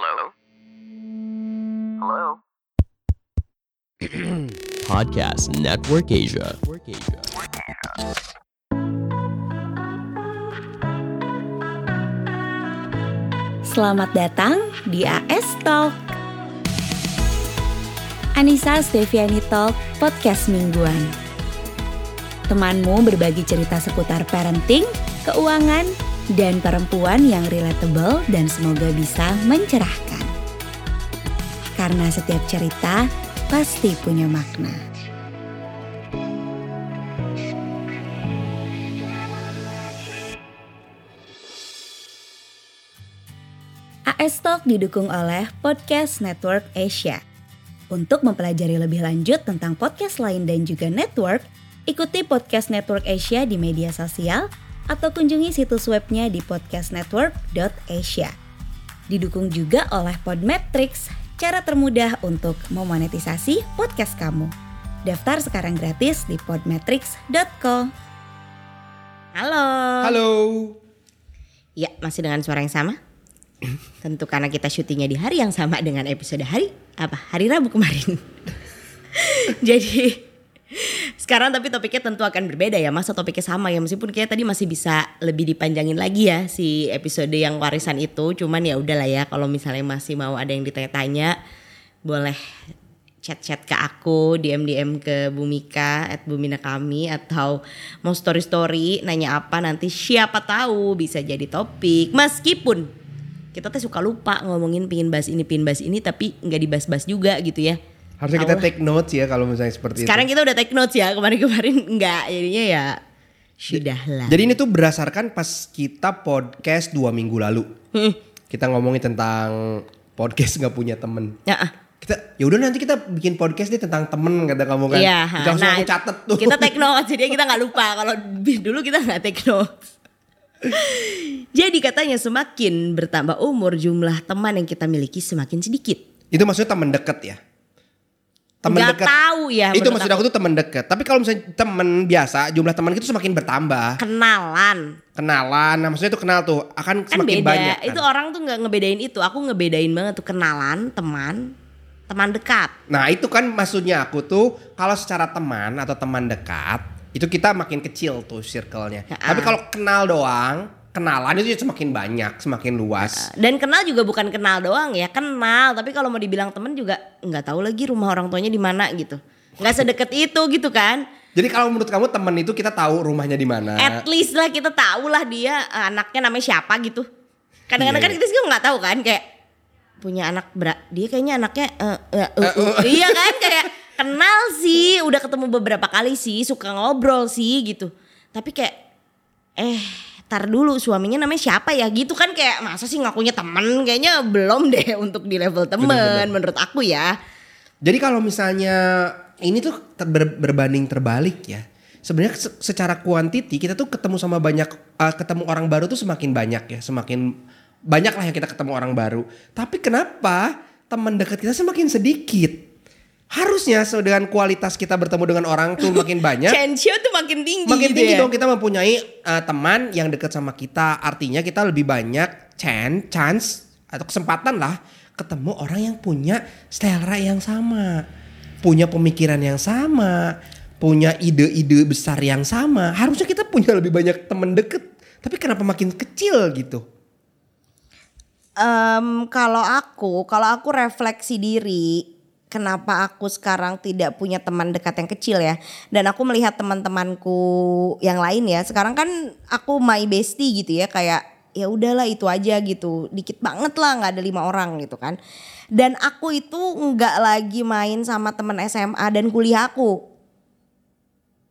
Hello? Hello? Podcast Network Asia. Selamat datang di AS Talk. Anissa Steviani Talk, podcast mingguan. Temanmu berbagi cerita seputar parenting, keuangan, dan perempuan yang relatable dan semoga bisa mencerahkan. Karena setiap cerita pasti punya makna. AS Talk didukung oleh Podcast Network Asia. Untuk mempelajari lebih lanjut tentang podcast lain dan juga network, ikuti Podcast Network Asia di media sosial atau kunjungi situs webnya di podcastnetwork.asia. Didukung juga oleh Podmetrics, cara termudah untuk memonetisasi podcast kamu. Daftar sekarang gratis di podmetrics.co. Halo. Halo. Ya, masih dengan suara yang sama. Tentu karena kita syutingnya di hari yang sama dengan episode hari apa? Hari Rabu kemarin. Jadi sekarang tapi topiknya tentu akan berbeda ya. Masa topiknya sama ya meskipun kayak tadi masih bisa lebih dipanjangin lagi ya si episode yang warisan itu. Cuman ya udahlah ya kalau misalnya masih mau ada yang ditanya-tanya boleh chat-chat ke aku, DM-DM ke Bumika at Bumina kami atau mau story-story nanya apa nanti siapa tahu bisa jadi topik meskipun kita tuh suka lupa ngomongin pingin bahas ini pingin bahas ini tapi nggak dibahas-bahas juga gitu ya. Harusnya kita Allah. take notes ya kalau misalnya seperti Sekarang itu. kita udah take notes ya kemarin-kemarin nggak jadinya ya sudah lah. Jadi ini tuh berdasarkan pas kita podcast dua minggu lalu. Hmm. Kita ngomongin tentang podcast nggak punya temen. Ya, ah. Kita ya udah nanti kita bikin podcast deh tentang temen kata kamu kan. Iya, Kita nah, catet tuh. Kita take notes jadi kita nggak lupa kalau dulu kita nggak take notes. Jadi katanya semakin bertambah umur jumlah teman yang kita miliki semakin sedikit. itu maksudnya temen deket ya. Temen Nggak deket. tahu ya, Itu maksud aku tuh temen deket. Tapi kalau misalnya temen biasa, jumlah teman itu semakin bertambah. Kenalan Kenalan, nah maksudnya itu kenal tuh akan kan semakin beda. banyak. Kan? Itu orang tuh nggak ngebedain itu. Aku ngebedain banget tuh kenalan, teman, teman dekat. Nah itu kan maksudnya aku tuh kalau secara teman atau teman dekat itu kita makin kecil tuh circle-nya. Ya, Tapi kalau kenal doang, kenalan itu semakin banyak, semakin luas. Dan kenal juga bukan kenal doang ya, kenal. Tapi kalau mau dibilang temen juga nggak tahu lagi rumah orang tuanya di mana gitu. Nggak sedeket itu gitu kan. Jadi kalau menurut kamu teman itu kita tahu rumahnya di mana? At least lah kita tahu lah dia eh, anaknya namanya siapa gitu. Kadang-kadang Iya, kan iya. kita juga nggak tahu kan kayak punya anak berat. Dia kayaknya anaknya eh, eh, uh, uh. iya kan kayak kenal sih, udah ketemu beberapa kali sih, suka ngobrol sih gitu. Tapi kayak eh tar dulu suaminya namanya siapa ya gitu kan kayak masa sih ngakunya temen kayaknya belum deh untuk di level temen Bener-bener. menurut aku ya Jadi kalau misalnya ini tuh ter- ber- berbanding terbalik ya. Sebenarnya se- secara kuantiti kita tuh ketemu sama banyak uh, ketemu orang baru tuh semakin banyak ya, semakin banyak lah yang kita ketemu orang baru. Tapi kenapa teman dekat kita semakin sedikit? Harusnya dengan kualitas kita bertemu dengan orang tuh makin banyak. chance tuh makin tinggi Makin gitu tinggi ya. dong kita mempunyai uh, teman yang dekat sama kita. Artinya kita lebih banyak chance, chance atau kesempatan lah ketemu orang yang punya selera yang sama, punya pemikiran yang sama, punya ide-ide besar yang sama. Harusnya kita punya lebih banyak teman deket. Tapi kenapa makin kecil gitu? Em, kalau aku, kalau aku refleksi diri, kenapa aku sekarang tidak punya teman dekat yang kecil ya? Dan aku melihat teman-temanku yang lain ya. Sekarang kan aku my bestie gitu ya, kayak ya udahlah itu aja gitu. Dikit banget lah, nggak ada lima orang gitu kan. Dan aku itu nggak lagi main sama teman SMA dan kuliah aku.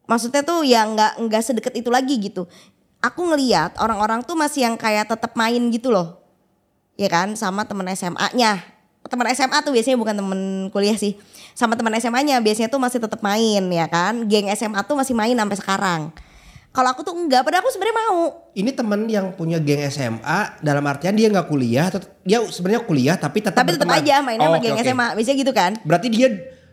Maksudnya tuh ya nggak nggak sedekat itu lagi gitu. Aku ngeliat orang-orang tuh masih yang kayak tetap main gitu loh ya kan sama temen SMA-nya teman SMA tuh biasanya bukan temen kuliah sih. Sama teman SMA-nya biasanya tuh masih tetap main ya kan? Geng SMA tuh masih main sampai sekarang. Kalau aku tuh enggak padahal aku sebenarnya mau. Ini teman yang punya geng SMA dalam artian dia nggak kuliah atau dia sebenarnya kuliah tapi tetap tapi tetap aja mainnya Oh, sama oke, geng oke. SMA biasanya gitu kan? Berarti dia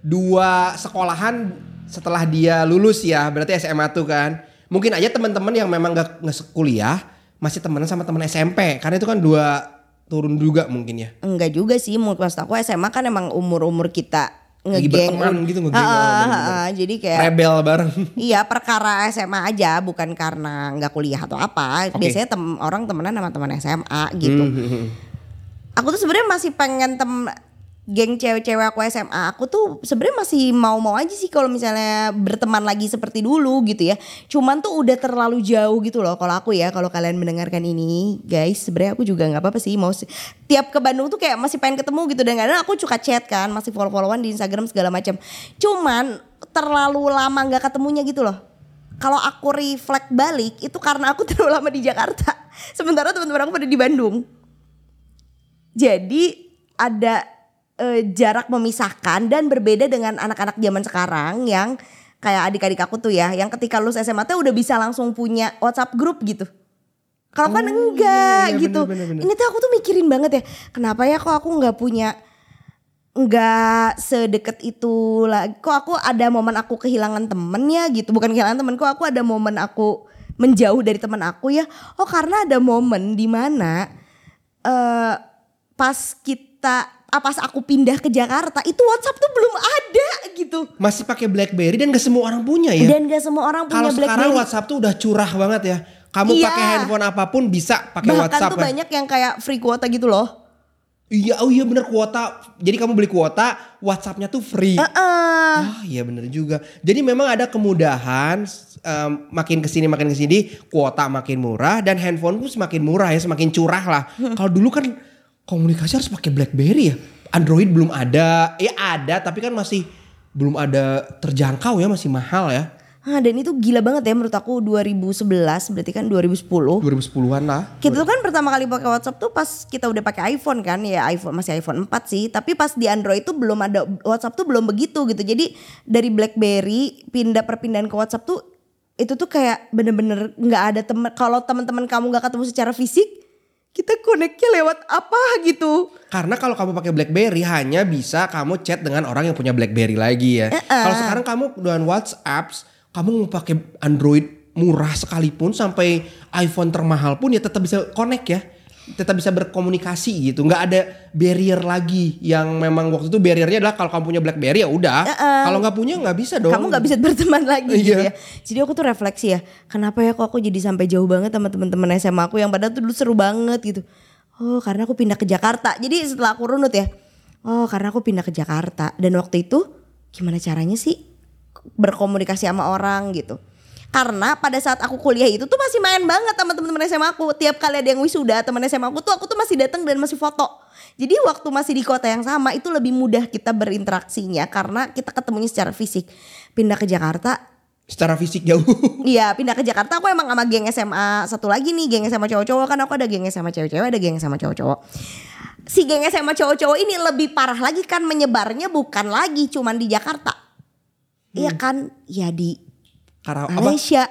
dua sekolahan setelah dia lulus ya, berarti SMA tuh kan. Mungkin aja teman-teman yang memang gak, nggak kuliah masih temenan sama teman SMP, karena itu kan dua turun juga mungkin ya. Enggak juga sih, maksud aku SMA kan emang umur-umur kita ngegeng. berteman gitu, ngegeng, oh, bener-bener. ha-ha. Jadi kayak Rebel bareng. Iya perkara SMA aja bukan karena nggak kuliah atau apa. Oke. Biasanya tem orang temenan sama teman SMA gitu. Hmm, Aku tuh sebenarnya masih pengen tem geng cewek-cewek aku SMA. Aku tuh sebenarnya masih mau-mau aja sih kalau misalnya berteman lagi seperti dulu gitu ya. Cuman tuh udah terlalu jauh gitu loh kalau aku ya. Kalau kalian mendengarkan ini, guys, sebenarnya aku juga nggak apa-apa sih mau tiap ke Bandung tuh kayak masih pengen ketemu gitu dan kadang aku suka chat kan, masih follow-followan di Instagram segala macam. Cuman terlalu lama nggak ketemunya gitu loh kalau aku reflect balik itu karena aku terlalu lama di Jakarta. Sementara teman-teman aku pada di Bandung. Jadi ada eh, jarak memisahkan dan berbeda dengan anak-anak zaman sekarang yang kayak adik-adik aku tuh ya, yang ketika lulus SMA tuh udah bisa langsung punya WhatsApp grup gitu. Kalau kan enggak iya, gitu. bener, bener, bener. Ini tuh aku tuh mikirin banget ya, kenapa ya kok aku nggak punya nggak sedekat itu lah. Kok aku ada momen aku kehilangan temennya gitu. Bukan kehilangan temen, kok aku ada momen aku menjauh dari teman aku ya. Oh karena ada momen di mana eh pas kita pas aku pindah ke Jakarta itu WhatsApp tuh belum ada gitu. Masih pakai BlackBerry dan gak semua orang punya ya. Dan gak semua orang punya Kalau sekarang. WhatsApp tuh udah curah banget ya. Kamu Iya. pakai handphone apa pun bisa pakai Bahkan WhatsApp tuh kan. banyak yang kayak free kuota gitu loh. Iya, oh iya bener kuota. Jadi kamu beli kuota, WhatsAppnya tuh free. Heeh. Ah iya bener juga. Jadi memang ada kemudahan em, makin ke sini makin ke sini kuota makin murah dan handphone pun semakin murah ya semakin curah lah. Kalau dulu kan komunikasi harus pakai BlackBerry ya. Android belum ada, ya ada tapi kan masih belum ada terjangkau ya masih mahal ya. Ah, dan itu gila banget ya menurut aku 2011 berarti kan 2010. 2010-an lah. Kita tuh kan pertama kali pakai WhatsApp tuh pas kita udah pakai iPhone kan ya iPhone masih iPhone 4 sih tapi pas di Android tuh belum ada WhatsApp tuh belum begitu gitu jadi dari BlackBerry pindah perpindahan ke WhatsApp tuh itu tuh kayak bener-bener nggak ada temen kalau teman-teman kamu nggak ketemu secara fisik kita connectnya lewat apa gitu Karena kalau kamu pakai BlackBerry hanya bisa kamu chat dengan orang yang punya BlackBerry lagi ya. Kalau sekarang kamu dengan WhatsApp, kamu mau pakai Android murah sekalipun sampai iPhone termahal pun ya tetap bisa connect ya. Tetap bisa berkomunikasi gitu. nggak ada barrier lagi yang memang waktu itu barriernya adalah kalau kamu punya BlackBerry ya udah. Kalau nggak punya nggak bisa dong. kamu nggak bisa berteman lagi gitu Iya. ya. Jadi aku tuh refleksi ya, kenapa ya kok aku jadi sampai jauh banget sama teman-teman SMA aku yang padahal tuh dulu seru banget gitu. Oh karena aku pindah ke Jakarta. Jadi setelah aku runut ya, oh karena aku pindah ke Jakarta dan waktu itu gimana caranya sih berkomunikasi sama orang gitu. Karena pada saat aku kuliah itu tuh masih main banget sama teman-teman SMA aku. Tiap kali ada yang wisuda teman SMA aku tuh aku tuh masih datang dan masih foto. Jadi waktu masih di kota yang sama itu lebih mudah kita berinteraksinya karena kita ketemunya secara fisik. Pindah ke Jakarta, Secara fisik jauh. iya pindah ke Jakarta aku emang sama geng SMA satu lagi nih geng SMA cowok-cowok kan aku ada geng SMA cewek-cewek ada geng SMA cowok-cowok. Si geng SMA cowok-cowok ini lebih parah lagi kan menyebarnya bukan lagi cuman di Jakarta. Iya kan? Ya di Apa? Malaysia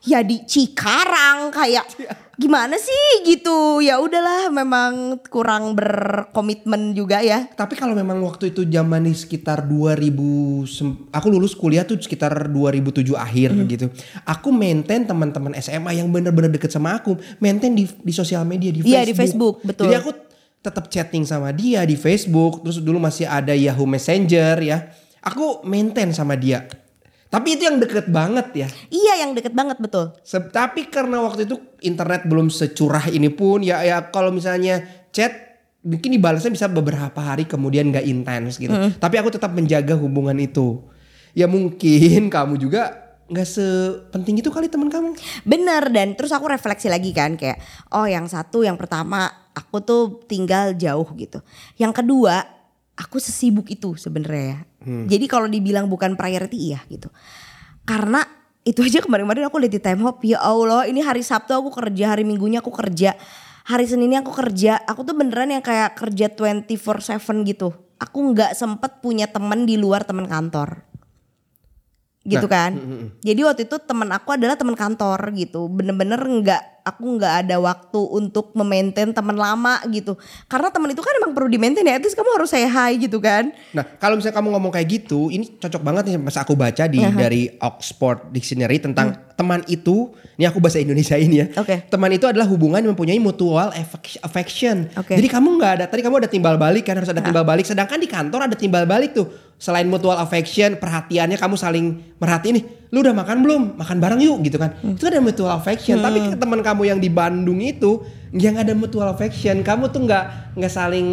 ya di Cikarang kayak gimana sih gitu ya udahlah memang kurang berkomitmen juga ya Tapi kalau memang waktu itu zaman di sekitar 2000 sem- aku lulus kuliah tuh sekitar 2007 akhir Hmm. gitu. Aku maintain teman-teman SMA yang bener-bener deket sama aku, maintain di di sosial media di Facebook. Iya, di Facebook, betul. Jadi aku tetap chatting sama dia di Facebook, terus dulu masih ada Yahoo Messenger ya. Aku maintain sama dia. Tapi itu yang deket banget ya. iya yang deket banget betul Se- tapi karena waktu itu internet belum securah ini pun ya ya kalau misalnya chat mungkin dibalasnya bisa beberapa hari kemudian nggak intens gitu. Tapi aku tetap menjaga hubungan itu. Ya mungkin kamu juga nggak sepenting itu kali teman kamu. Bener dan terus aku refleksi lagi kan kayak oh yang satu yang pertama aku tuh tinggal jauh gitu. Yang kedua aku sesibuk itu sebenarnya ya. Jadi kalau dibilang bukan priority iya gitu. Karena itu aja kemarin-kemarin aku lihat di time hop ya Allah ini hari Sabtu aku kerja hari Minggunya aku kerja hari Seninnya aku kerja aku tuh beneran yang kayak kerja 24/7 gitu aku nggak sempet punya temen di luar temen kantor gitu Nah, kan. Jadi waktu itu teman aku adalah teman kantor gitu. Bener-bener nggak aku nggak ada waktu untuk memaintain teman lama gitu. Karena teman itu kan emang perlu di maintain ya. Least kamu harus say hi gitu kan. Nah kalau misalnya kamu ngomong kayak gitu, ini cocok banget nih pas aku baca di dari Oxford Dictionary tentang teman itu, ini aku bahasa Indonesia ini ya. Oke. Teman itu adalah hubungan yang mempunyai mutual affec- affection. Oke. Jadi kamu nggak ada, tadi kamu ada timbal balik kan harus ada timbal balik. Sedangkan di kantor ada timbal balik tuh. Selain mutual affection, perhatiannya kamu saling merhatiin nih. Lu udah makan belum? Makan bareng yuk gitu kan. Itu ada mutual affection. Tapi ke teman kamu yang di Bandung itu yang ada mutual affection, kamu tuh nggak nggak saling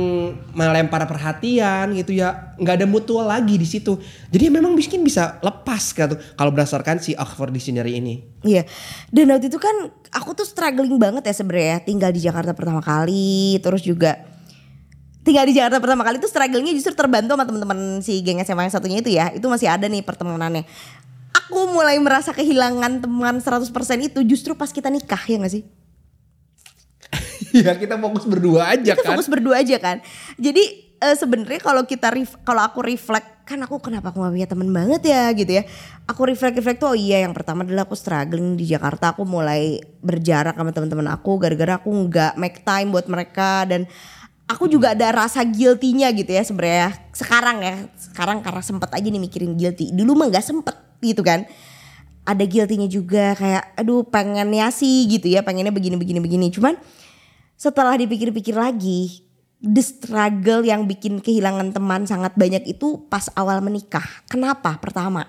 melempar perhatian gitu ya. Nggak ada mutual lagi di situ. Jadi memang mungkin bisa lepas gitu. Kalau berdasarkan si Oxford Dictionary ini. Iya. Dan waktu itu kan aku tuh struggling banget ya sebenarnya tinggal di Jakarta pertama kali, terus juga tinggal di Jakarta pertama kali tuh strugglingnya justru terbantu sama teman-teman si geng SMA yang satunya itu ya. Itu masih ada nih pertemanannya. Aku mulai merasa kehilangan teman 100% itu justru pas kita nikah ya gak sih? ya kita fokus berdua aja kita kan. fokus berdua aja kan. Jadi eh, sebenarnya kalau kita kalau aku reflect kan aku kenapa aku gak punya temen banget ya gitu ya. Aku reflect reflect tuh oh iya yang pertama adalah aku struggling di Jakarta. Aku mulai berjarak sama teman-teman aku gara-gara aku nggak make time buat mereka dan aku juga ada rasa guilty-nya gitu ya sebenarnya. Sekarang ya, sekarang karena sempet aja nih mikirin guilty. Dulu mah nggak sempet gitu kan. Ada guilty-nya juga kayak aduh pengennya sih gitu ya pengennya begini begini begini. Cuman setelah dipikir-pikir lagi the struggle yang bikin kehilangan teman sangat banyak itu pas awal menikah. Kenapa? Pertama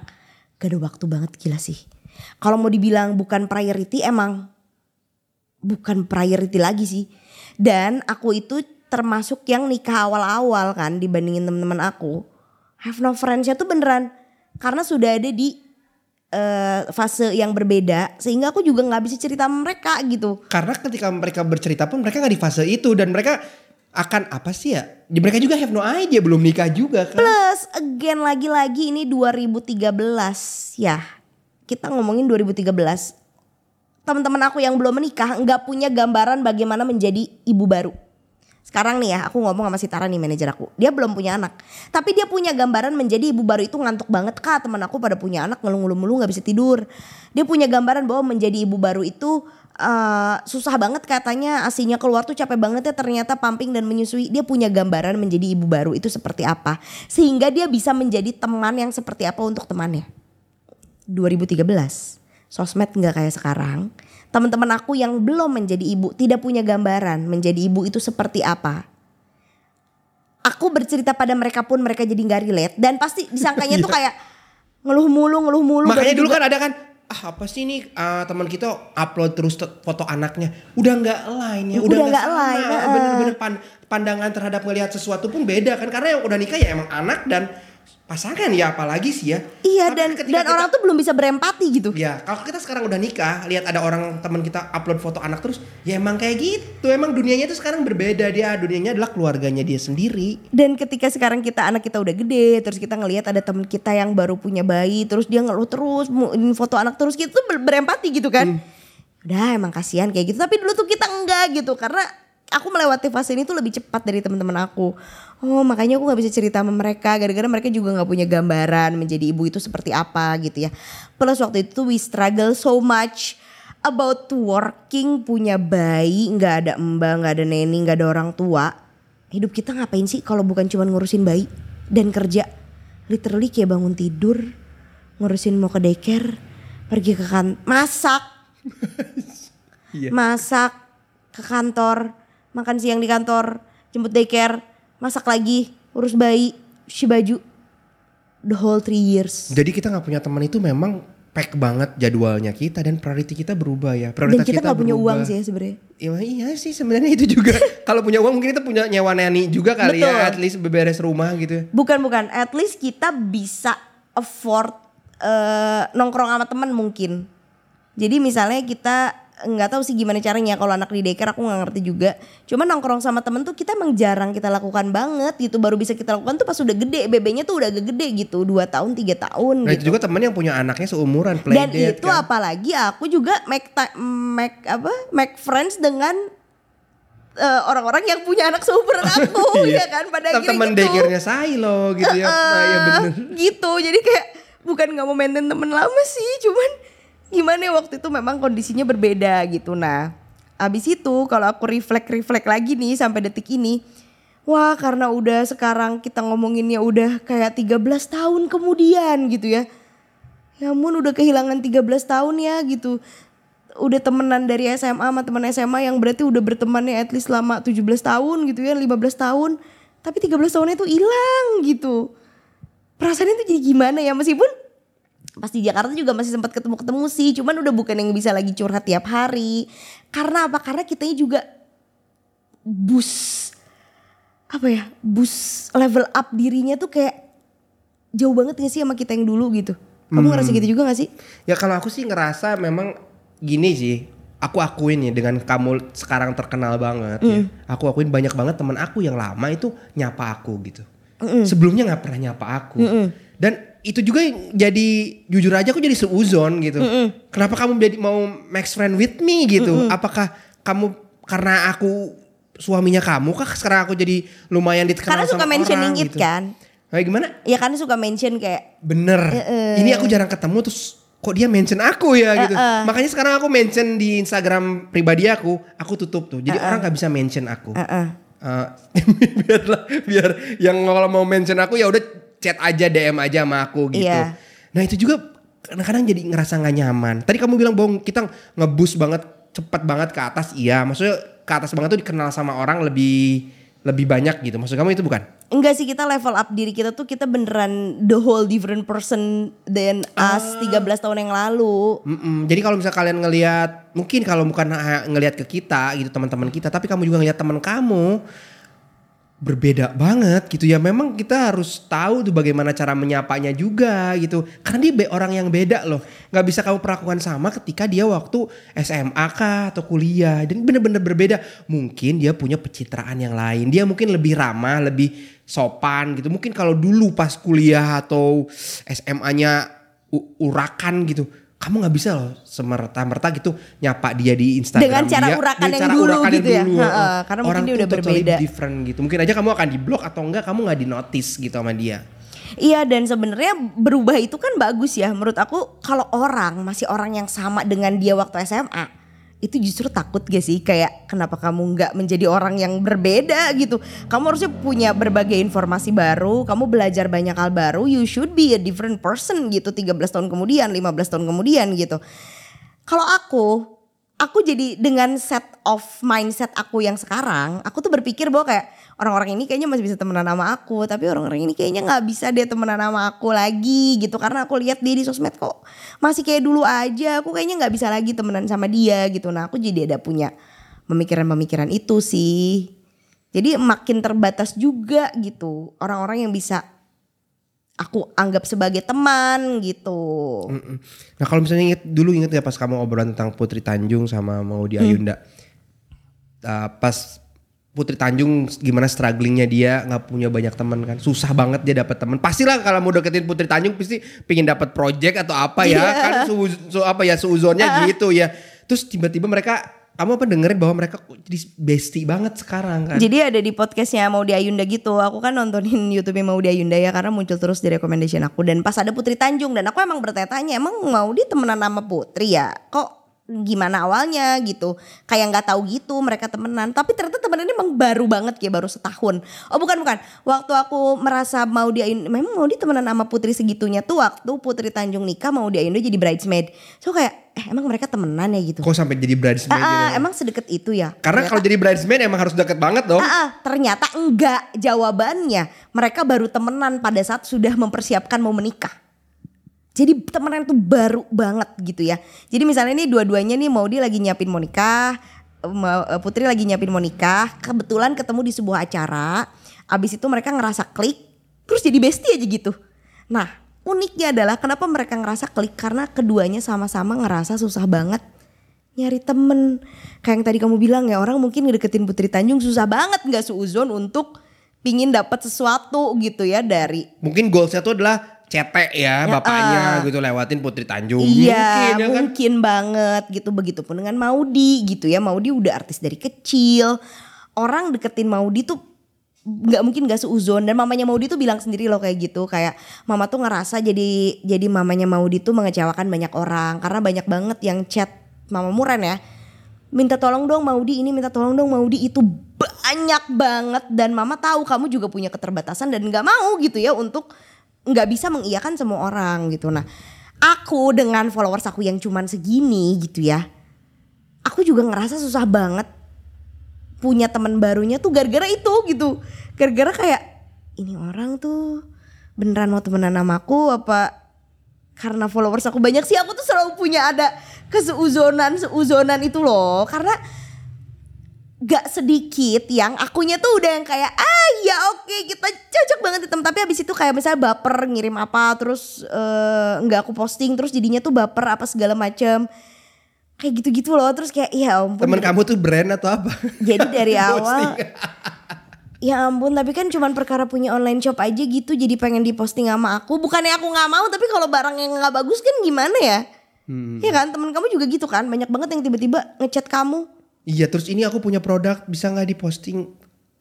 gak ada waktu banget gila sih. Kalau mau dibilang bukan priority emang bukan priority lagi sih. Dan aku itu termasuk yang nikah awal-awal kan dibandingin teman-teman aku have no friends-nya tuh beneran. Karena sudah ada di eh, fase yang berbeda sehingga aku juga nggak bisa cerita sama mereka gitu. Karena ketika mereka bercerita pun mereka nggak di fase itu dan mereka akan apa sih ya? Di- Mereka juga have no idea belum nikah juga kan. plus again lagi-lagi ini 2013 ya. Kita ngomongin 2013 teman-teman aku yang belum menikah nggak punya gambaran bagaimana menjadi ibu baru sekarang nih ya aku ngomong sama si Tara nih manajer aku. Dia belum punya anak. Tapi dia punya gambaran menjadi ibu baru itu ngantuk banget kak. Teman aku pada punya anak ngeluh-ngeluh mulu nggak bisa tidur. Dia punya gambaran bahwa menjadi ibu baru itu eh, susah banget katanya. Asinya keluar tuh capek banget ya ternyata pumping dan menyusui. Dia punya gambaran menjadi ibu baru itu seperti apa. Sehingga dia bisa menjadi teman yang seperti apa untuk temannya. 2013 sosmed nggak kayak sekarang teman-teman aku yang belum menjadi ibu tidak punya gambaran menjadi ibu itu seperti apa. Aku bercerita pada mereka pun mereka jadi nggak relate dan pasti disangkanya tuh kayak ngeluh mulu ngeluh mulu Makanya dulu juga- kan ada kan ah apa sih nih ah, teman kita upload terus te- foto anaknya. Udah nggak line ya Udah nggak heeh. bener-bener pan- pandangan terhadap melihat sesuatu pun beda kan karena yang udah nikah ya emang anak dan pasangan ya apalagi sih ya iya Tapi dan ketika dan kita- orang tuh belum bisa berempati gitu Ya, kalau kita sekarang udah nikah, lihat ada orang teman kita upload foto anak terus, ya emang kayak gitu. Emang dunianya itu sekarang berbeda dia. Dunianya adalah keluarganya dia sendiri. Dan ketika sekarang kita anak kita udah gede, terus kita ngelihat ada teman kita yang baru punya bayi, terus dia ngeluh terus, foto anak terus gitu ber- berempati gitu kan. Udah emang kasihan kayak gitu, tapi dulu tuh kita enggak gitu karena aku melewati fase ini tuh lebih cepat dari teman-teman aku. Oh makanya aku nggak bisa cerita sama mereka, gara-gara mereka juga nggak punya gambaran menjadi ibu itu seperti apa gitu ya. Plus waktu itu we struggle so much about working, punya bayi, nggak ada mbak, nggak ada neni, nggak ada orang tua hidup kita ngapain sih kalau bukan cuma ngurusin bayi dan kerja literally kayak bangun tidur ngurusin mau ke daycare pergi ke kan masak Iya. masak ke kantor makan siang di kantor jemput daycare masak lagi urus bayi cuci baju the whole three years Jadi kita nggak punya teman itu memang pack banget jadwalnya kita dan priority kita berubah ya. dan Prioritas kita nggak punya berubah. uang sih ya sebenarnya Ya, iya sih sebenarnya itu juga. Kalau punya uang mungkin kita punya nyewa nani juga kali Betul. ya. At least beberes rumah gitu. bukan bukan at least kita bisa afford eh, nongkrong sama teman mungkin jadi misalnya kita nggak tahu sih gimana caranya. Kalau anak di daycare aku nggak ngerti juga. Cuma nongkrong sama temen tuh kita emang jarang kita lakukan banget gitu. Baru bisa kita lakukan tuh pas udah gede. Bebeknya tuh udah agak gede gitu. Dua tahun tiga tahun Nah itu gitu. juga temen yang punya anaknya seumuran play dan date itu kan. apalagi aku juga make make apa? Make friends dengan eh, orang-orang yang punya anak seumuran aku ya kan? Pada akhirnya Temen gitu. daycare-nya Silo gitu ya. Nah, ya bener. gitu. Jadi kayak bukan nggak mau maintain temen lama sih cuman gimana ya waktu itu memang kondisinya berbeda gitu. Nah abis itu kalau aku reflect lagi nih sampai detik ini wah karena udah sekarang kita ngomonginnya udah kayak 13 tahun kemudian gitu ya. Namun udah kehilangan 13 tahun ya gitu. Udah temenan dari SMA sama teman SMA yang berarti udah bertemannya at least selama 17 tahun gitu ya 15 tahun. Tapi 13 tahunnya itu hilang gitu. Perasaannya itu jadi gimana ya? Meskipun pas di Jakarta juga masih sempat ketemu-ketemu sih cuman udah bukan yang bisa lagi curhat tiap hari karena apa karena kitanya juga bus apa ya bus level up dirinya tuh kayak jauh banget gak sih sama kita yang dulu gitu kamu ngerasa gitu juga gak sih Ya kalau aku sih ngerasa memang gini sih. Aku akuin ya dengan kamu sekarang terkenal banget ya. Aku akuin banyak banget teman aku yang lama itu nyapa aku gitu. Sebelumnya nggak pernah nyapa aku. Dan itu juga jadi jujur aja aku jadi seuzon gitu. Kenapa kamu jadi mau max friend with me gitu? Apakah kamu karena aku suaminya kamu kah sekarang aku jadi lumayan dikenal karena suka sama mentioning orang it gitu. kan Kayak gimana? ya kan suka mention kayak Bener. Ini aku jarang ketemu terus kok dia mention aku ya gitu. Makanya sekarang aku mention di Instagram pribadi aku, aku tutup tuh. Jadi orang nggak bisa mention aku. "Eh, Eh, biarlah biar yang kalau mau mention aku ya udah chat aja DM aja sama aku gitu. Iya. Nah itu juga kadang-kadang jadi ngerasa nggak nyaman. Tadi kamu bilang bahwa kita ngebus banget cepat banget ke atas, iya. Maksudnya ke atas banget tuh dikenal sama orang lebih lebih banyak gitu. Maksud kamu itu bukan? Enggak sih kita level up diri kita tuh kita beneran the whole different person than us 13 tahun yang lalu. Mm-mm. Jadi kalau misalnya kalian ngelihat, mungkin kalau bukan ha- ngelihat ke kita gitu teman-teman kita, tapi kamu juga ngelihat teman kamu berbeda banget gitu ya. Memang kita harus tahu tuh bagaimana cara menyapanya juga gitu. Karena dia orang yang beda loh. Nggak bisa kamu perlakukan sama ketika dia waktu SMA kah atau kuliah. Dan bener-bener berbeda. Mungkin dia punya pencitraan yang lain. Dia mungkin lebih ramah, lebih sopan gitu. Mungkin kalau dulu pas kuliah atau SMA-nya urakan gitu. Kamu nggak bisa loh semerta-merta gitu nyapa dia di Instagram Dengan cara dia, urakan dengan yang cara dulu urakan yang gitu ya. dulu. Heeh, karena mungkin Orang dia tuh udah berbeda. different gitu. Mungkin aja kamu akan di blok atau enggak kamu nggak di notice gitu sama dia. Iya dan sebenarnya berubah itu kan bagus ya menurut aku kalau orang masih orang yang sama dengan dia waktu SMA itu justru takut gak sih? Kayak kenapa kamu nggak menjadi orang yang berbeda gitu? Kamu harusnya punya berbagai informasi baru kamu belajar banyak hal baru you should be a different person gitu 13 tahun kemudian 15 tahun kemudian gitu. Kalau aku aku jadi dengan set of mindset aku yang sekarang aku tuh berpikir bahwa kayak orang-orang ini kayaknya masih bisa temenan sama aku tapi orang-orang ini kayaknya nggak bisa dia temenan sama aku lagi gitu karena aku lihat dia di sosmed kok masih kayak dulu aja aku kayaknya nggak bisa lagi temenan sama dia gitu. Nah aku jadi ada punya pemikiran-pemikiran itu sih. Jadi makin terbatas juga gitu orang-orang yang bisa aku anggap sebagai teman gitu Mm-mm. Nah kalau misalnya inget dulu inget ya pas kamu obrolan tentang Putri Tanjung sama Maudi Ayunda. Uh, pas Putri Tanjung gimana strugglingnya dia nggak punya banyak teman kan susah banget dia dapat teman pastilah kalau mau deketin Putri Tanjung pasti pingin dapat project atau apa ya Iya. kan su, su- apa ya suuzonnya gitu ya terus tiba-tiba mereka kamu apa dengerin bahwa mereka jadi bestie banget sekarang kan Jadi ada di podcastnya Maudi Ayunda gitu. Aku kan nontonin YouTube Maudi Ayunda ya karena muncul terus di recommendation aku. Dan pas ada Putri Tanjung dan aku emang bertanya-tanya emang Maudi temenan sama Putri ya? Kok gimana awalnya gitu. Kayak nggak tahu gitu mereka temenan. Tapi ternyata temenannya emang baru banget kayak baru setahun. Oh bukan bukan. Waktu aku merasa mau dia memang mau dia temenan sama Putri segitunya tuh waktu Putri Tanjung nikah mau dia jadi bridesmaid. So kayak eh emang mereka temenan ya? gitu. Kok sampai jadi bridesmaid Ah, gitu? emang sedekat itu ya? Karena kalau jadi bridesmaid emang harus deket banget dong. Ah, ah, ternyata enggak jawabannya. Mereka baru temenan pada saat sudah mempersiapkan mau menikah. Jadi temenan itu baru banget gitu ya. Jadi misalnya nih dua-duanya nih mau dia lagi nyiapin mau nikah, Ma- Putri lagi nyiapin mau nikah, kebetulan ketemu di sebuah acara. Abis itu mereka ngerasa klik, terus jadi bestie aja gitu. Nah uniknya adalah kenapa mereka ngerasa klik karena keduanya sama-sama ngerasa susah banget nyari temen kayak yang tadi kamu bilang ya orang mungkin ngedeketin Putri Tanjung susah banget nggak seuzon untuk pingin dapat sesuatu gitu ya dari mungkin goalsnya tuh adalah cetek ya, bapaknya gitu lewatin Putri Tanjung. Iya, mungkin ya kan. mungkin banget gitu. Begitupun dengan Maudi gitu ya. Maudi udah artis dari kecil. Orang deketin Maudi tuh nggak mungkin gak seuzon dan mamanya Maudi tuh bilang sendiri loh kayak gitu kayak mama tuh ngerasa jadi jadi mamanya Maudi tuh mengecewakan banyak orang karena banyak banget yang chat mama Muran ya minta tolong dong Maudi ini minta tolong dong Maudi itu banyak banget dan mama tahu kamu juga punya keterbatasan dan nggak mau gitu ya untuk nggak bisa mengiyakan semua orang gitu nah aku dengan followers aku yang cuman segini gitu ya. Aku juga ngerasa susah banget punya teman barunya tuh gara-gara itu gitu. Gara-gara kayak ini orang tuh beneran mau temenan sama aku apa karena followers aku banyak sih aku tuh selalu punya ada keseuzonan seuzonan itu loh karena gak sedikit yang akunya tuh udah yang kayak ah ya oke kita cocok banget hitam tapi habis itu kayak misalnya baper ngirim apa terus eh, nggak aku posting terus jadinya tuh baper apa segala macam kayak gitu-gitu loh terus kayak ya ampun Temen kamu tuh brand atau apa? jadi dari awal. Ya ampun tapi kan cuman perkara punya online shop aja gitu jadi pengen diposting sama aku Bukannya aku gak mau tapi kalau barang yang gak bagus kan gimana ya Hmm. Iya kan temen kamu juga gitu kan banyak banget yang tiba-tiba ngechat kamu Iya terus ini aku punya produk bisa nggak diposting?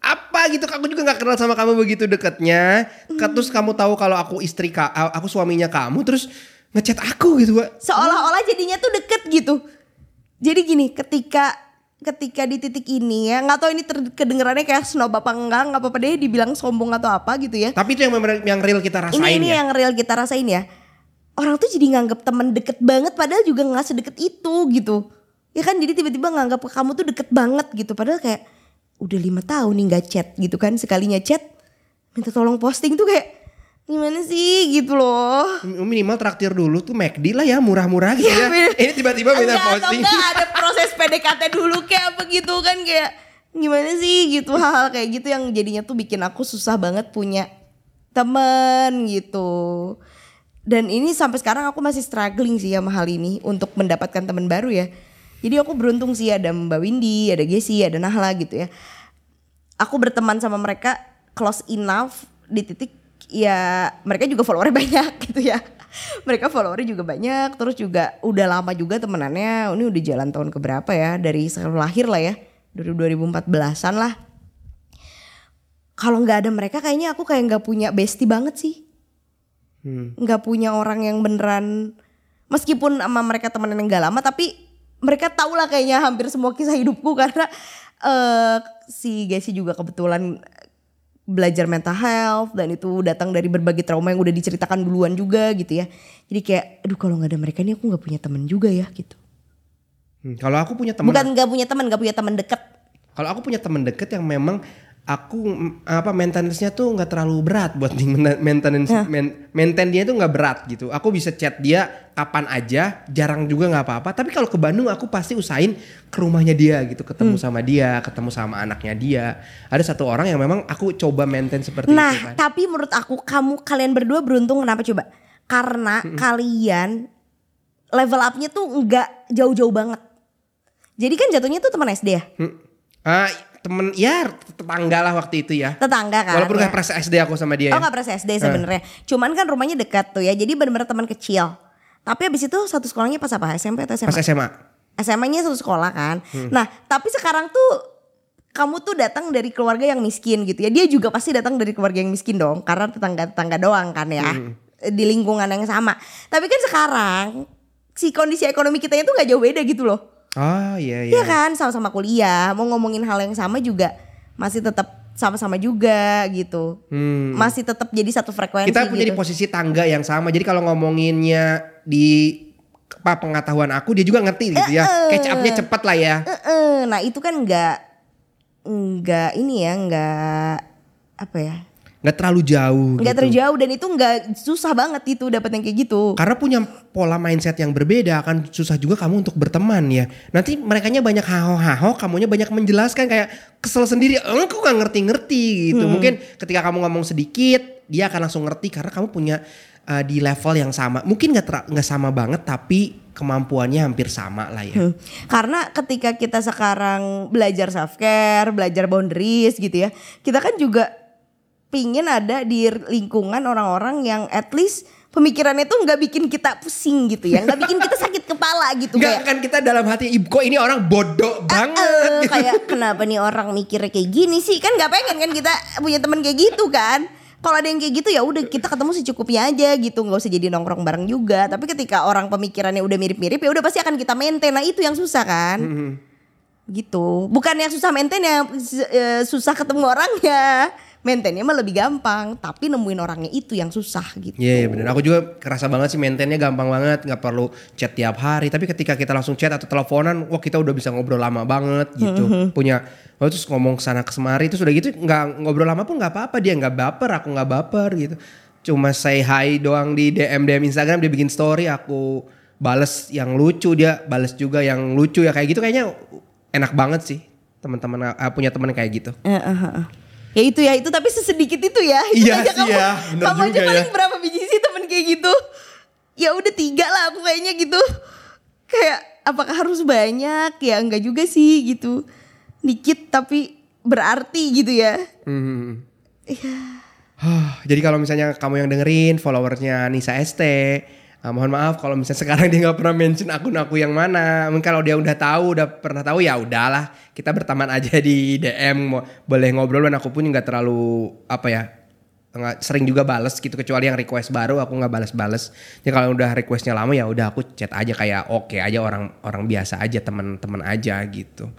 Apa gitu aku juga nggak kenal sama kamu begitu deketnya. Ke- terus kamu tahu kalau aku istri ka, aku suaminya kamu terus ngechat aku gitu Wak. Seolah-olah jadinya tuh deket gitu. Jadi gini ketika ketika di titik ini ya nggak tahu ini ter- kedengerannya kayak snob apa enggak nggak apa-apa deh dibilang sombong atau apa gitu ya. Tapi itu yang memang- yang real kita rasain ini ini ya. yang real kita rasain ya. Orang tuh jadi nganggap temen deket banget padahal juga nggak sedeket itu gitu ya kan jadi tiba-tiba nganggap kamu tuh deket banget gitu. Padahal kayak udah lima tahun nih nggak chat gitu kan sekalinya chat minta tolong posting tuh kayak gimana sih? gitu loh. Minimal traktir dulu tuh McD lah ya murah-murah gitu ya. bener. ini tiba-tiba minta atau posting. enggak ada proses PDKT dulu kayak apa gitu kan kayak gimana sih? gitu hal-hal kayak gitu yang jadinya tuh bikin aku susah banget punya temen gitu. Dan ini sampai sekarang aku masih struggling sih sama hal ini untuk mendapatkan teman baru ya jadi aku beruntung sih ada Mbak Windy ada Gesi ada Nahla gitu ya. Aku berteman sama mereka close enough di titik ya mereka juga followernya banyak gitu ya. Mereka followernya juga banyak terus juga udah lama juga temenannya. Ini udah jalan tahun keberapa ya? Dari lahir lah ya dari 2014an lah. Kalau nggak ada mereka kayaknya aku kayak nggak punya bestie banget sih. Nggak punya orang yang beneran meskipun sama mereka temenan yang gak lama tapi mereka tahu lah kayaknya hampir semua kisah hidupku karena eh si Gesi juga kebetulan belajar mental health dan itu datang dari berbagai trauma yang udah diceritakan duluan juga gitu ya. Jadi kayak aduh kalau nggak ada mereka nih aku nggak punya teman juga ya gitu. Hmm, kalau aku punya teman bukan nggak punya teman nggak punya teman deket. Kalau aku punya teman deket yang memang aku apa maintenance-nya tuh nggak terlalu berat buat maintenance men- maintain dia tuh nggak berat gitu. Aku bisa chat dia kapan aja, jarang juga nggak apa-apa. Tapi kalau ke Bandung aku pasti usahain ke rumahnya dia gitu, ketemu sama dia, ketemu sama anaknya dia. Ada satu orang yang memang aku coba maintain seperti Nah, itu kan. tapi menurut aku kamu kalian berdua beruntung kenapa coba? Karena kalian level up-nya tuh nggak jauh-jauh banget. Jadi kan jatuhnya tuh teman SD ya, Hmm. Ah, temen ya tetangga lah waktu itu ya. tetangga kan. Walaupun ya. pres SD aku sama dia. Oh ya. pernah SD sebenarnya. Cuman kan rumahnya dekat tuh ya, jadi benar-benar teman kecil. Tapi abis itu satu sekolahnya pas apa? SMP atau SMA? Pas SMA. SMA-nya satu sekolah kan. Nah, tapi sekarang tuh kamu tuh datang dari keluarga yang miskin gitu ya. Dia juga pasti datang dari keluarga yang miskin dong, karena tetangga-tetangga doang kan ya. Di lingkungan yang sama. Tapi kan sekarang si kondisi ekonomi kita itu nggak jauh beda gitu loh. Oh iya iya. Iya kan, sama-sama kuliah, mau ngomongin hal yang sama juga masih tetap sama-sama juga gitu. Hmm. Masih tetap jadi satu frekuensi kita punya gitu. di posisi tangga yang sama jadi kalau ngomonginnya di apa pengetahuan aku dia juga ngerti gitu ya catch up-nya cepat lah ya Heeh, Nah itu kan nggak nggak ini ya nggak apa ya nggak terlalu jauh nggak gitu. terjauh dan itu nggak susah banget itu dapat yang kayak gitu. karena punya pola mindset yang berbeda akan susah juga kamu untuk berteman ya nanti mereka banyak haho-haho kamunya banyak menjelaskan kayak kesel sendiri aku nggak ngerti-ngerti gitu mungkin ketika kamu ngomong sedikit dia akan langsung ngerti karena kamu punya uh, di level yang sama mungkin nggak nggak sama banget tapi kemampuannya hampir sama lah ya Hmm. Karena ketika kita sekarang belajar self care, belajar boundaries gitu ya, kita kan juga pingin ada di lingkungan orang-orang yang at least pemikirannya tuh nggak bikin kita pusing gitu ya, nggak bikin kita sakit kepala gitu Enggak kayak. kan kita dalam hati ibu kok ini orang bodoh banget? Eh, gitu. kayak kenapa nih orang mikirnya kayak gini sih? Kan nggak pengen kan kita punya teman kayak gitu kan. Kalau ada yang kayak gitu ya udah kita ketemu secukupnya aja gitu. Nggak usah jadi nongkrong bareng juga. Tapi ketika orang pemikirannya udah mirip-mirip ya udah pasti akan kita maintain. Nah itu yang susah kan? Gitu. Bukan yang susah maintain ya susah ketemu orangnya maintainnya mah lebih gampang, tapi nemuin orangnya itu yang susah gitu. Iya yeah, benar. Aku juga kerasa banget sih maintainnya gampang banget, nggak perlu chat tiap hari. Tapi ketika kita langsung chat atau teleponan, wah kita udah bisa ngobrol lama banget gitu. Mm-hmm. Punya, oh, terus ngomong ke sana kesemari, terus udah gitu nggak ngobrol lama pun nggak apa-apa. Dia nggak baper, aku nggak baper gitu. Cuma say hi doang di DM DM Instagram, dia bikin story, aku bales yang lucu, dia bales juga yang lucu ya kayak gitu. Kayaknya enak banget sih teman-teman uh, punya teman kayak gitu. Eh, eh. Ya itu ya itu tapi sesedikit itu ya. Itu Iya aja sih ya, bener kamu aja ya. paling berapa biji sih temen kayak gitu? Ya udah tiga lah aku kayaknya gitu. Kayak apakah harus banyak? Ya enggak juga sih gitu. Dikit tapi berarti gitu ya. Hmm. Huh, jadi kalau misalnya kamu yang dengerin followersnya Nisa ST, uh, mohon maaf kalau misalnya sekarang dia nggak pernah mention akun aku yang mana. Mungkin kalau dia udah tahu, udah pernah tahu ya udahlah, kita berteman aja di DM, mau, boleh ngobrol dan aku pun nggak terlalu apa ya, nggak sering juga bales gitu kecuali yang request baru aku nggak bales-bales. Ya kalau udah requestnya lama ya udah aku chat aja kayak oke aja orang orang biasa aja teman-teman aja gitu.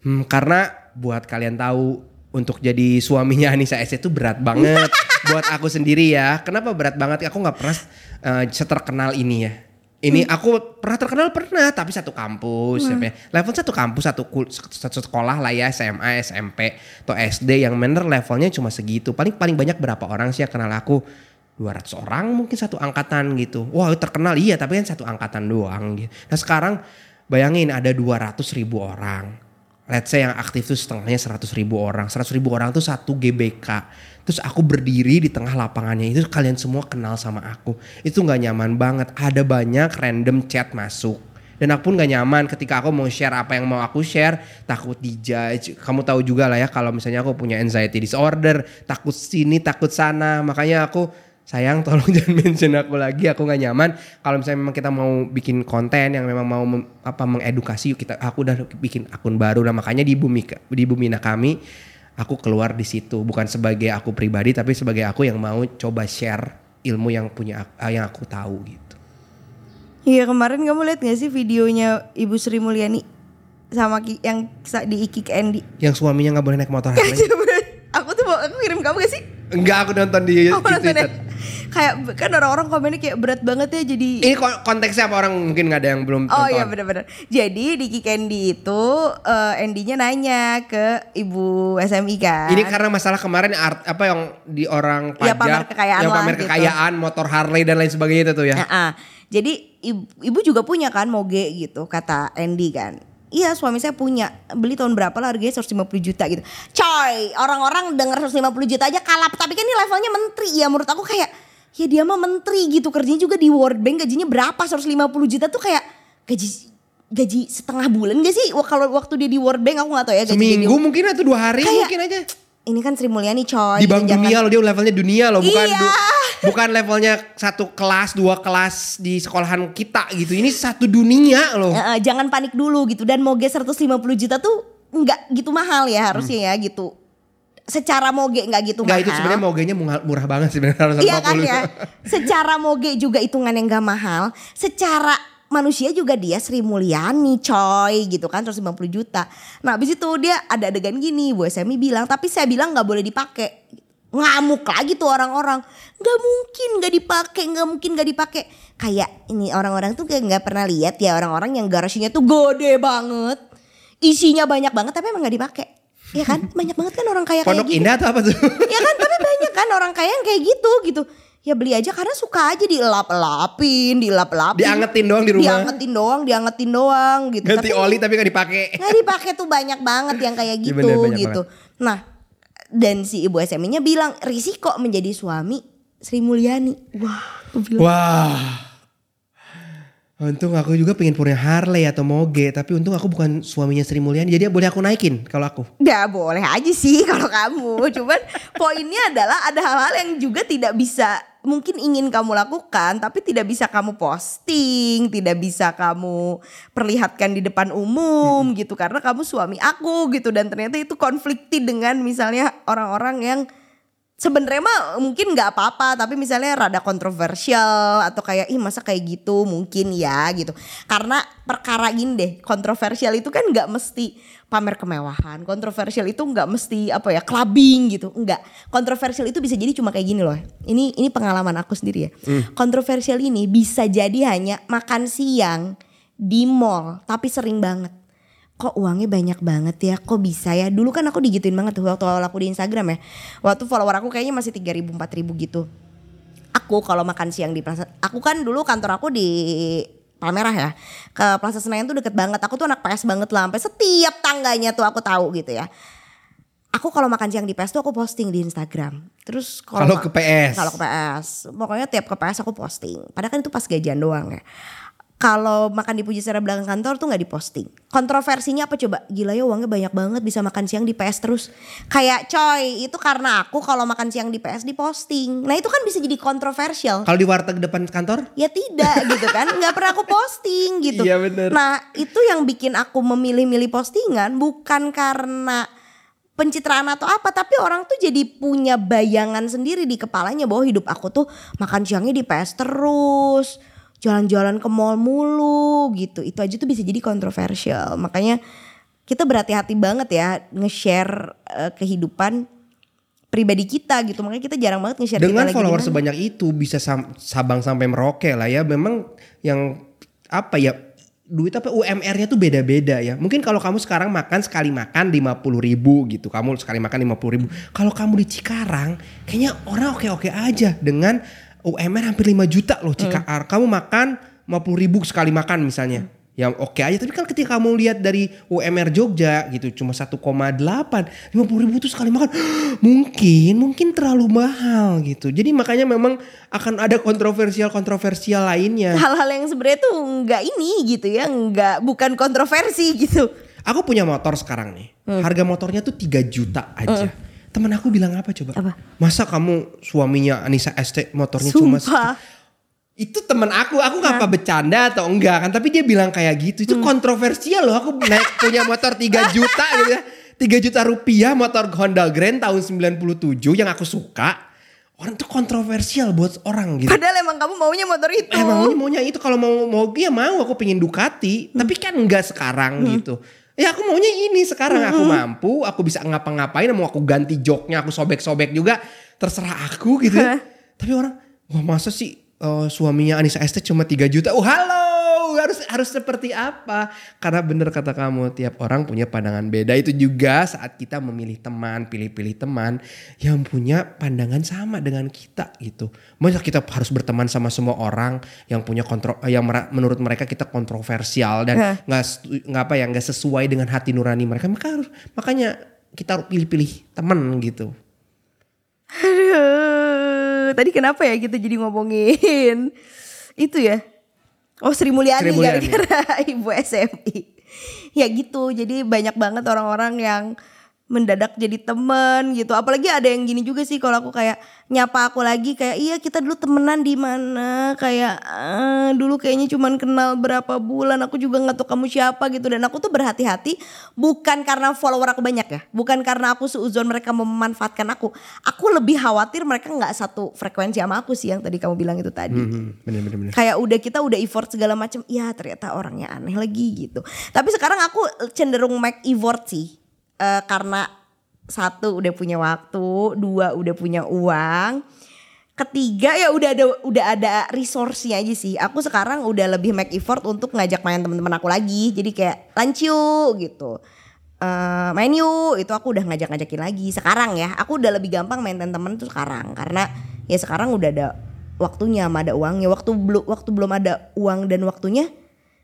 Hmm, karena buat kalian tahu untuk jadi suaminya Anissa S itu berat banget buat aku sendiri ya. Kenapa berat banget? Aku nggak pernah eh, seterkenal ini ya. Ini aku pernah terkenal pernah, tapi satu kampus, apa ya. level satu kampus, satu, kul- satu sekolah lah ya, SMA, SMP, atau SD yang bener levelnya cuma segitu. Paling paling banyak berapa orang sih yang kenal aku? 200 orang mungkin satu angkatan gitu. Wah terkenal iya, tapi kan satu angkatan doang gitu. Nah sekarang bayangin ada 200 ribu orang let's say yang aktif tuh setengahnya 100 ribu orang. 100 ribu orang tuh satu GBK. Terus aku berdiri di tengah lapangannya itu kalian semua kenal sama aku. Itu nggak nyaman banget. Ada banyak random chat masuk. Dan aku pun gak nyaman ketika aku mau share apa yang mau aku share. Takut dijudge. Kamu tahu juga lah ya kalau misalnya aku punya anxiety disorder. Takut sini, takut sana. Makanya aku sayang tolong jangan mention aku lagi aku nggak nyaman. Kalau misalnya memang kita mau bikin konten yang memang mau mem- apa mengedukasi yuk kita aku udah bikin akun baru nah makanya di bumi di bumi kami aku keluar di situ. Bukan sebagai aku pribadi tapi sebagai aku yang mau coba share ilmu yang punya ak- yang aku tahu gitu. Iya kemarin kamu lihat gak sih videonya Ibu Sri Mulyani sama Ki- yang di Iki Andy? yang suaminya nggak boleh naik motor aku tuh aku kirim kamu gak sih? Enggak aku nonton di, nonton ya. Twitter Kayak kan orang-orang komennya kayak berat banget ya jadi ini ko- konteksnya apa orang mungkin nggak ada yang belum Oh nonton iya benar-benar. Jadi di Ki Candy itu eh, Andy-nya nanya ke ibu SMI kan. Ini karena masalah kemarin art, apa yang di orang pajak Ya, pamer kekayaan yang lah pamer gitu. kekayaan, motor Harley dan lain sebagainya itu tuh ya. Nah, jadi ibu, ibu juga punya kan moge gitu kata Andy kan. Iya suami saya punya. Beli tahun berapa lah harganya? 150 juta gitu. Coy orang-orang denger 150 juta aja kalap. Tapi kan ini levelnya menteri. Ya menurut aku kayak ya dia mah menteri gitu. Kerjanya juga di World Bank gajinya berapa? 150 juta tuh kayak gaji gaji setengah bulan gak sih? Wah, kalau waktu dia di World Bank aku gak tahu ya gaji dia Seminggu mungkin atau dua hari Kayak- mungkin aja. ini kan Sri Mulyani coy Di bank dunia loh dia levelnya dunia loh bukan Iya. Bukan levelnya satu kelas dua kelas di sekolahan kita gitu. Ini satu dunia loh. Jangan panik dulu gitu dan moge 150 juta tuh nggak gitu mahal ya harusnya ya gitu. Secara moge nggak gitu mahal. itu sebenarnya mogenya murah, banget sebenarnya Iya kan 150. ya. Secara moge juga hitungan yang gak mahal. Secara manusia juga dia Sri Mulyani coy gitu kan 150 juta. Nah habis itu dia ada adegan gini Bu Semi bilang tapi saya bilang nggak boleh dipakai. Ngamuk lagi tuh orang-orang. Nggak mungkin nggak dipakai, nggak mungkin nggak dipakai. Kayak ini orang-orang tuh kayak nggak pernah lihat ya orang-orang yang garasinya tuh gede banget. Isinya banyak banget tapi emang nggak dipakai. Ya kan banyak banget kan orang kaya kayak gitu atau apa tuh? ya kan tapi banyak kan orang kaya yang kayak gitu gitu ya beli aja karena suka aja dielap-elapin dielap-elapin Diangetin doang di rumah. diangetin doang diangetin doang gitu Ganti oli tapi gak dipakai. nggak dipakai tuh banyak banget yang kayak Iya gitu bener, banyak gitu nah dan si ibu SMI-nya bilang risiko menjadi suami Sri Mulyani wah aku bilang Wah. Untung aku juga pengen punya Harley atau Moge, tapi untung aku bukan suaminya Sri Mulyani, jadi boleh aku naikin kalau aku. Ya boleh aja sih kalau kamu. Cuman poinnya adalah ada hal-hal yang juga tidak bisa mungkin ingin kamu lakukan tapi tidak bisa kamu posting, tidak bisa kamu perlihatkan di depan umum gitu karena kamu suami aku gitu. Dan ternyata itu konflikti dengan misalnya orang-orang yang sebenarnya mah mungkin nggak apa-apa tapi misalnya rada kontroversial atau kayak ih masa kayak gitu? Mungkin ya gitu. Karena perkara gini deh kontroversial itu kan nggak mesti pamer kemewahan kontroversial itu nggak mesti apa ya clubbing gitu. Nggak. Kontroversial itu bisa jadi cuma kayak gini loh. Ini ini pengalaman aku sendiri ya. Kontroversial ini bisa jadi hanya makan siang di mall tapi sering banget kok uangnya banyak banget ya? Kok bisa ya? Dulu kan aku digituin banget tuh waktu awal aku di Instagram ya. Waktu follower aku kayaknya masih 3000 4000 gitu. Aku kalau makan siang di Plaza aku kan dulu kantor aku di Palmerah ya. Ke Plaza Senayan tuh deket banget. Aku tuh anak PS banget lah. Sampai setiap tangganya tuh aku tahu gitu ya. Aku kalau makan siang di PS tuh aku posting di Instagram. Terus Kalau ke PS. kalau ke PS pokoknya tiap ke PS aku posting. Padahal kan itu pas gajian doang ya kalau makan di Pujasera belakang kantor tuh nggak diposting. Kontroversinya apa coba? Gila ya uangnya banyak banget bisa makan siang di PS terus. Kayak coy itu karena aku kalau makan siang di PS diposting. Nah itu kan bisa jadi kontroversial. Kalau di warteg depan kantor? Ya tidak gitu kan, nggak pernah aku posting gitu. Iya, bener. Nah itu yang bikin aku memilih-milih postingan bukan karena pencitraan atau apa, tapi orang tuh jadi punya bayangan sendiri di kepalanya bahwa hidup aku tuh makan siangnya di PS terus, jalan-jalan ke mall mulu gitu. Itu aja tuh bisa jadi kontroversial. Makanya kita berhati-hati banget ya nge-share eh, kehidupan pribadi kita gitu. Makanya kita jarang banget nge-share Dengan kita follower sebanyak itu bisa sam- Sabang sampai Merauke lah ya. Memang yang apa ya duit apa UMR-nya tuh beda-beda ya. Mungkin kalau kamu sekarang makan sekali makan 50 ribu gitu. Kamu sekali makan 50 ribu. Kalau kamu di Cikarang kayaknya orang oke-oke aja dengan UMR hampir 5 juta loh Cikarang. Kamu makan 50 ribu sekali makan misalnya. Yang oke aja tapi kan ketika kamu lihat dari UMR Jogja gitu cuma 1,8 50 ribu tuh sekali makan mungkin mungkin terlalu mahal gitu jadi makanya memang akan ada kontroversial kontroversial lainnya hal-hal yang sebenarnya tuh nggak ini gitu ya nggak bukan kontroversi gitu Aku punya motor sekarang nih. Harga motornya tuh 3 juta aja. Temen aku bilang apa coba? Apa? Masa kamu suaminya Anissa ST motornya cuma Sumpah. segitu? Itu temen aku, aku nggak apa bercanda atau enggak kan. Tapi dia bilang kayak gitu. Itu kontroversial loh. Aku naik punya motor 3 juta gitu ya. 3 juta rupiah motor Honda Grand tahun 97 yang aku suka. Orang tuh kontroversial buat orang gitu. padahal emang kamu maunya motor itu Eh maunya maunya itu kalau mau mau ya mau aku pengen Ducati, tapi kan enggak sekarang gitu. Ya aku maunya ini sekarang aku mampu, aku bisa ngapa-ngapain, mau aku ganti joknya, aku sobek-sobek juga, terserah aku gitu ya. Tapi orang, wah masa sih eh, suaminya Anissa ST cuma 3 juta? Oh halo, harus harus seperti apa? Karena bener kata kamu, tiap orang punya pandangan beda. Itu juga saat kita memilih teman, pilih-pilih teman yang punya pandangan sama dengan kita gitu. Masa kita harus berteman sama semua orang yang punya kontro, yang mera- menurut mereka kita kontroversial dan nggak nggak apa ya nggak sesuai dengan hati nurani mereka. Maka harus makanya kita harus pilih-pilih teman gitu. Aduh, tadi kenapa ya kita jadi ngomongin itu ya oh Sri Mulyani, Sri Mulyani. gara-gara ibu SMI ya gitu jadi banyak banget orang-orang yang mendadak jadi temen gitu. Apalagi ada yang gini juga sih kalau aku kayak nyapa aku lagi kayak iya kita dulu temenan di mana? Kayak "Ah, dulu kayaknya cuman kenal berapa bulan aku juga nggak tahu kamu siapa gitu. Dan aku tuh berhati-hati bukan karena follower aku banyak ya bukan karena aku seuzon mereka memanfaatkan aku. Aku lebih khawatir mereka nggak satu frekuensi sama aku sih yang tadi kamu bilang itu tadi. Hmm, bener bener bener. kayak udah kita udah effort segala macam ya ternyata orangnya aneh lagi gitu. Tapi sekarang aku cenderung make effort sih Eh, karena satu udah punya waktu dua udah punya uang. Ketiga ya udah ada udah ada resource-nya aja sih. Aku sekarang udah lebih make effort untuk ngajak main teman-teman aku lagi. Jadi kayak lunch yuk gitu. Eh, main yuk itu aku udah ngajak-ngajakin lagi. Sekarang ya aku udah lebih gampang maintain temen tuh sekarang. Karena ya sekarang udah ada waktunya sama ada uangnya. Waktu belum waktu belum ada uang dan waktunya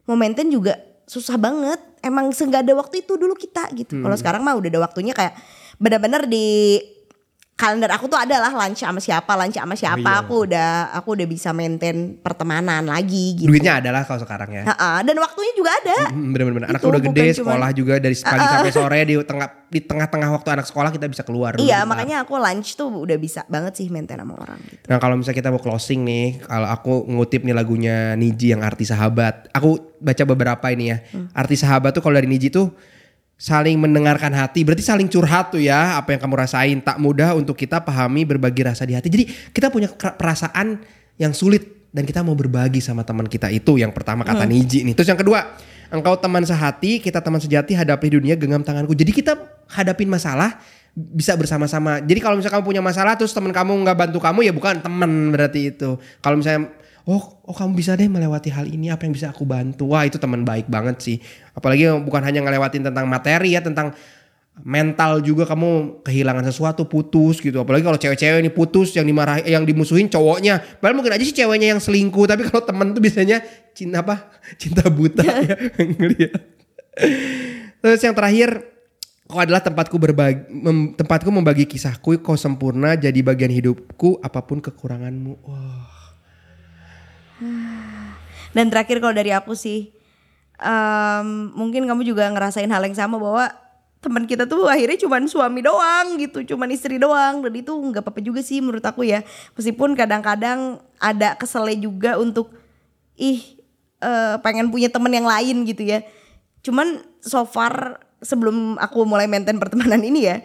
maintain juga susah banget emang senggak ada waktu itu dulu kita gitu. Kalau sekarang mah udah ada waktunya kayak benar-benar di kalender aku tuh adalah lunch sama siapa lunch sama siapa iya. aku udah aku udah bisa maintain pertemanan lagi gitu Duitnya adalah kalau sekarang ya. Ha-ha, dan waktunya juga ada Bener-bener anak udah gede, cuman- sekolah juga dari pagi sampai sore di tengah di tengah-tengah waktu anak sekolah kita bisa keluar. dulu. Iya makanya aku lunch tuh udah bisa banget sih maintain sama orang gitu. Nah kalau misalnya kita mau closing nih, kalau aku ngutip nih lagunya Niji yang arti sahabat, aku baca beberapa ini ya. Hmm. Arti sahabat tuh kalau dari Niji tuh saling mendengarkan hati. Berarti saling curhat tuh ya apa yang kamu rasain. Tak mudah untuk kita pahami berbagi rasa di hati. Jadi kita punya perasaan yang sulit dan kita mau berbagi sama teman kita itu. Yang pertama kata Niji nih. Terus yang kedua engkau teman sehati kita teman sejati hadapi dunia genggam tanganku. Jadi kita hadapin masalah bisa bersama-sama. Jadi kalau misalnya kamu punya masalah terus teman kamu nggak bantu kamu ya bukan teman berarti itu. Kalau misalnya oh oh kamu bisa deh melewati hal ini apa yang bisa aku bantu wah itu teman baik banget sih apalagi bukan hanya ngelewatin tentang materi ya tentang mental juga kamu kehilangan sesuatu putus gitu apalagi kalau cewek-cewek ini putus yang dimarahi yang dimusuhin cowoknya padahal mungkin aja sih ceweknya yang selingkuh tapi kalau teman tuh biasanya cinta apa cinta buta ya ngeliat terus yang terakhir Kau adalah tempatku berbagi, mem- tempatku membagi kisahku. Kau sempurna jadi bagian hidupku. Apa pun kekuranganmu. Wah. Dan terakhir kalau dari aku sih, em, mungkin kamu juga ngerasain hal yang sama bahwa teman kita tuh akhirnya cuman suami doang gitu, cuman istri doang. Dan itu nggak apa-apa juga sih menurut aku ya. Meskipun kadang-kadang ada keselnya juga untuk ih eh, pengen punya teman yang lain gitu ya. Cuman so far sebelum aku mulai maintain pertemanan ini ya,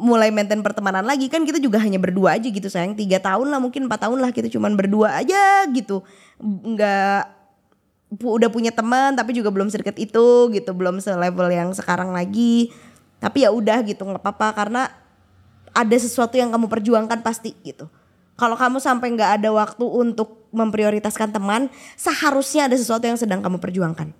mulai maintain pertemanan lagi kan kita juga hanya berdua aja gitu sayang. Tiga tahun lah mungkin empat tahun lah kita cuman berdua aja gitu. Nggak pu- udah punya teman tapi juga belum sedekat itu gitu belum selevel yang sekarang lagi. Tapi ya udah gitu nggak apa-apa karena ada sesuatu yang kamu perjuangkan pasti gitu. Kalau kamu sampai nggak ada waktu untuk memprioritaskan teman seharusnya ada sesuatu yang sedang kamu perjuangkan.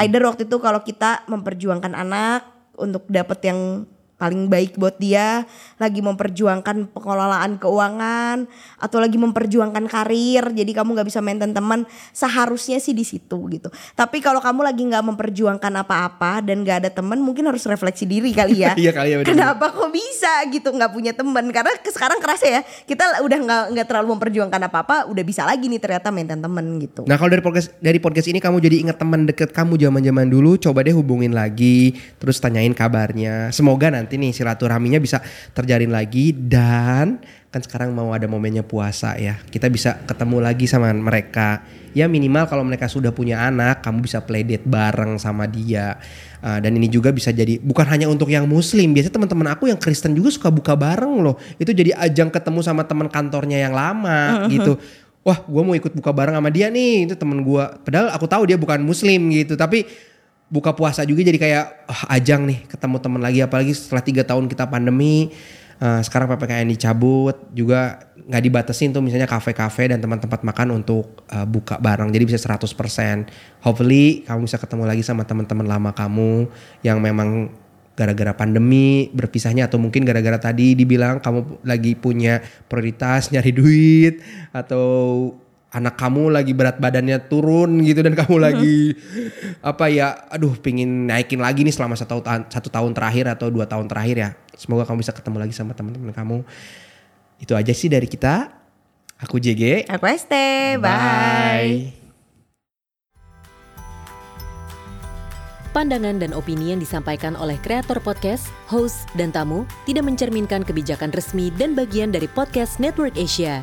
Either waktu itu kalau kita memperjuangkan anak untuk dapet yang paling baik buat dia, lagi memperjuangkan pengelolaan keuangan atau lagi memperjuangkan karir, jadi kamu nggak bisa maintain teman, seharusnya sih di situ gitu. Tapi kalau kamu lagi nggak memperjuangkan apa-apa dan nggak ada teman, mungkin harus refleksi diri kali ya. Iya kali ya, bener. Kenapa kok bisa gitu nggak punya teman? Karena sekarang kerasa ya kita udah nggak nggak terlalu memperjuangkan apa-apa, udah bisa lagi nih ternyata maintain teman gitu. Nah kalau dari podcast dari podcast ini kamu jadi ingat teman deket kamu zaman-zaman dulu, coba deh hubungin lagi, terus tanyain kabarnya. Semoga nanti nih silaturahminya bisa terjalin lagi dan kan sekarang mau ada momennya puasa ya, kita bisa ketemu lagi sama mereka. Ya minimal kalau mereka sudah punya anak, kamu bisa playdate bareng sama dia. Uh, dan ini juga bisa jadi bukan hanya untuk yang muslim, biasanya teman-teman aku yang Kristen juga suka buka bareng loh. Itu jadi ajang ketemu sama teman kantornya yang lama gitu wah gue mau ikut buka bareng sama dia nih itu temen gue padahal aku tahu dia bukan muslim gitu tapi buka puasa juga jadi kayak "Ah, ajang nih ketemu temen lagi. Apalagi setelah tiga tahun kita pandemi eh, sekarang ppkm dicabut juga nggak dibatasin tuh misalnya kafe-kafe dan tempat-tempat makan untuk eh, buka bareng. Jadi bisa 100% hopefully kamu bisa ketemu lagi sama teman-teman lama kamu yang memang gara-gara pandemi berpisahnya atau mungkin gara-gara tadi dibilang kamu lagi punya prioritas nyari duit atau anak kamu lagi berat badannya turun gitu dan kamu lagi apa ya aduh pingin naikin lagi nih selama satu tahun satu tahun terakhir atau dua tahun terakhir ya. Semoga kamu bisa ketemu lagi sama teman-teman kamu. Itu aja sih dari kita. Aku JG Aku ST, bye. Pandangan dan opini yang disampaikan oleh kreator podcast, host, dan tamu tidak mencerminkan kebijakan resmi dan bagian dari podcast Network Asia.